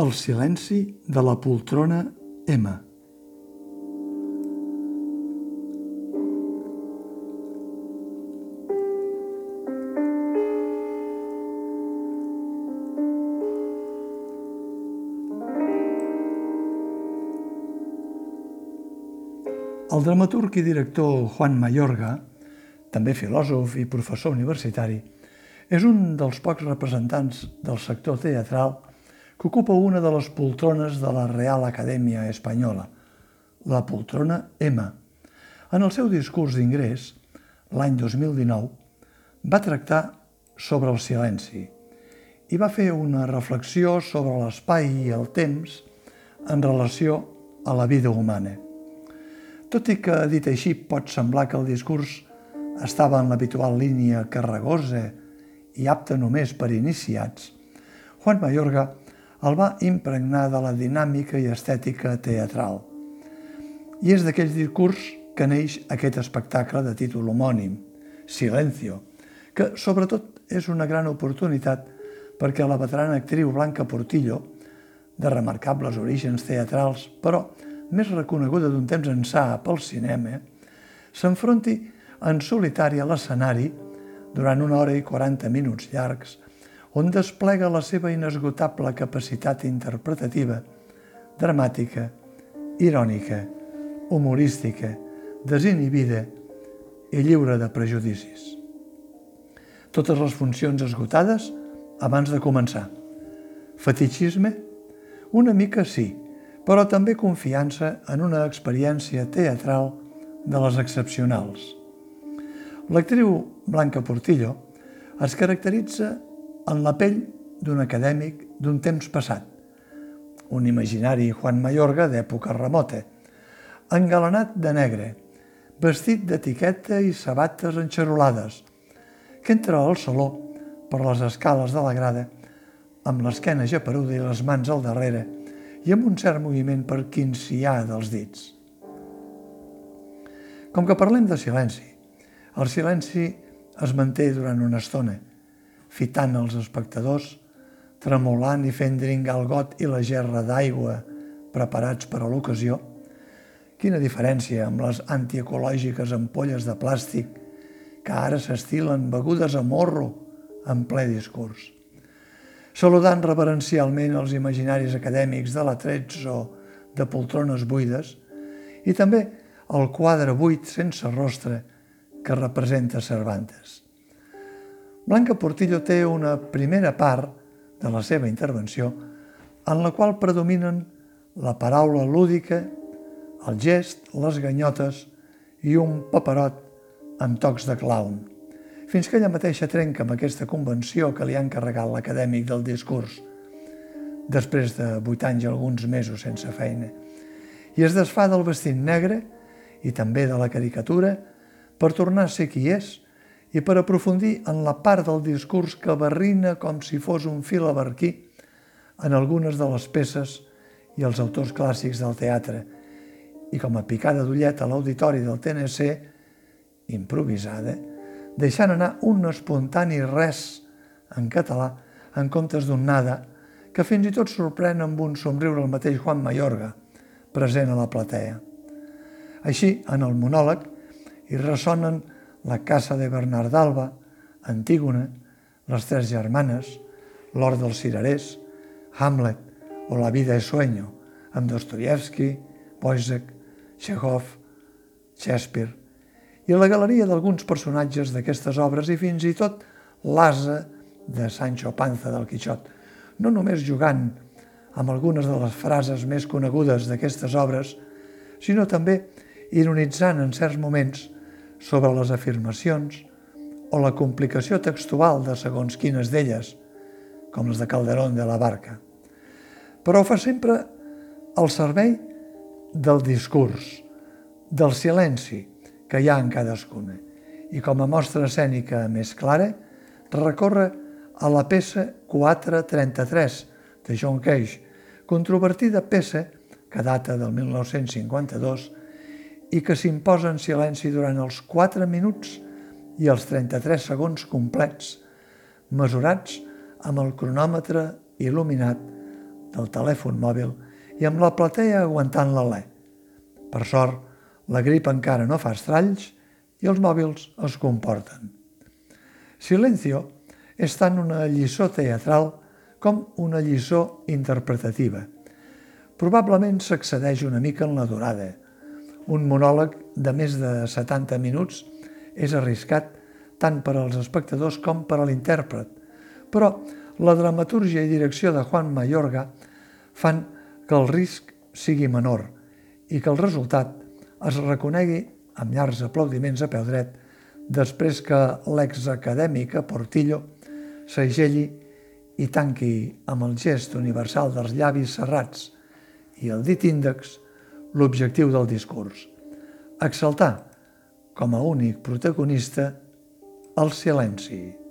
El silenci de la poltrona M. El dramaturg i director Juan Mayorga, també filòsof i professor universitari, és un dels pocs representants del sector teatral que ocupa una de les poltrones de la Real Acadèmia Espanyola, la poltrona M. En el seu discurs d'ingrés, l'any 2019, va tractar sobre el silenci i va fer una reflexió sobre l'espai i el temps en relació a la vida humana. Tot i que, dit així, pot semblar que el discurs estava en l'habitual línia carregosa i apta només per iniciats, Juan Mayorga el va impregnar de la dinàmica i estètica teatral. I és d'aquell discurs que neix aquest espectacle de títol homònim, Silencio, que sobretot és una gran oportunitat perquè la veterana actriu Blanca Portillo, de remarcables orígens teatrals, però més reconeguda d'un temps ençà pel cinema, s'enfronti en solitari a l'escenari durant una hora i 40 minuts llargs, on desplega la seva inesgotable capacitat interpretativa, dramàtica, irònica, humorística, desinhibida i lliure de prejudicis. Totes les funcions esgotades abans de començar. Fetichisme? Una mica sí, però també confiança en una experiència teatral de les excepcionals. L'actriu Blanca Portillo es caracteritza en la pell d'un acadèmic d'un temps passat, un imaginari Juan Mayorga d'època remota, engalanat de negre, vestit d'etiqueta i sabates enxarolades, que entra al saló per les escales de la grada amb l'esquena japeruda i les mans al darrere, i amb un cert moviment per quinciar dels dits. Com que parlem de silenci, el silenci es manté durant una estona, fitant els espectadors, tremolant i fent dringar el got i la gerra d'aigua preparats per a l'ocasió. Quina diferència amb les antiecològiques ampolles de plàstic que ara s'estilen begudes a morro en ple discurs saludant reverencialment els imaginaris acadèmics de l'atrets o de poltrones buides, i també el quadre buit sense rostre que representa Cervantes. Blanca Portillo té una primera part de la seva intervenció en la qual predominen la paraula lúdica, el gest, les ganyotes i un paperot amb tocs de clown. Fins que ella mateixa trenca amb aquesta convenció que li ha encarregat l'acadèmic del discurs, després de vuit anys i alguns mesos sense feina, i es desfà del vestit negre i també de la caricatura per tornar a ser qui és i per aprofundir en la part del discurs que barrina com si fos un fil abarquí en algunes de les peces i els autors clàssics del teatre i com a picada d'ullet a l'auditori del TNC, improvisada, deixant anar un espontani res en català en comptes d'un nada que fins i tot sorprèn amb un somriure el mateix Juan Mayorga, present a la platea. Així, en el monòleg, hi ressonen la casa de Bernard d'Alba, Antígona, les tres germanes, l'or dels cirerers, Hamlet o La vida és sueño, amb Dostoyevsky, Boisek, Chekhov, Shakespeare, i la galeria d'alguns personatges d'aquestes obres i fins i tot l'asa de Sancho Panza del Quixot, no només jugant amb algunes de les frases més conegudes d'aquestes obres, sinó també ironitzant en certs moments sobre les afirmacions o la complicació textual de segons quines d'elles, com les de Calderón de la Barca. Però ho fa sempre al servei del discurs, del silenci, que hi ha en cadascuna. I com a mostra escènica més clara, recorre a la peça 433 de John Cage, controvertida peça que data del 1952 i que s'imposa en silenci durant els 4 minuts i els 33 segons complets, mesurats amb el cronòmetre il·luminat del telèfon mòbil i amb la platea aguantant l'alè. Per sort, la grip encara no fa estralls i els mòbils es comporten. Silencio és tant una lliçó teatral com una lliçó interpretativa. Probablement s'accedeix una mica en la durada. Un monòleg de més de 70 minuts és arriscat tant per als espectadors com per a l'intèrpret, però la dramatúrgia i direcció de Juan Mayorga fan que el risc sigui menor i que el resultat es reconegui amb llargs aplaudiments a peu dret després que l'exacadèmica Portillo s'agelli i tanqui amb el gest universal dels llavis serrats i el dit índex l'objectiu del discurs. Exaltar, com a únic protagonista, el silenci.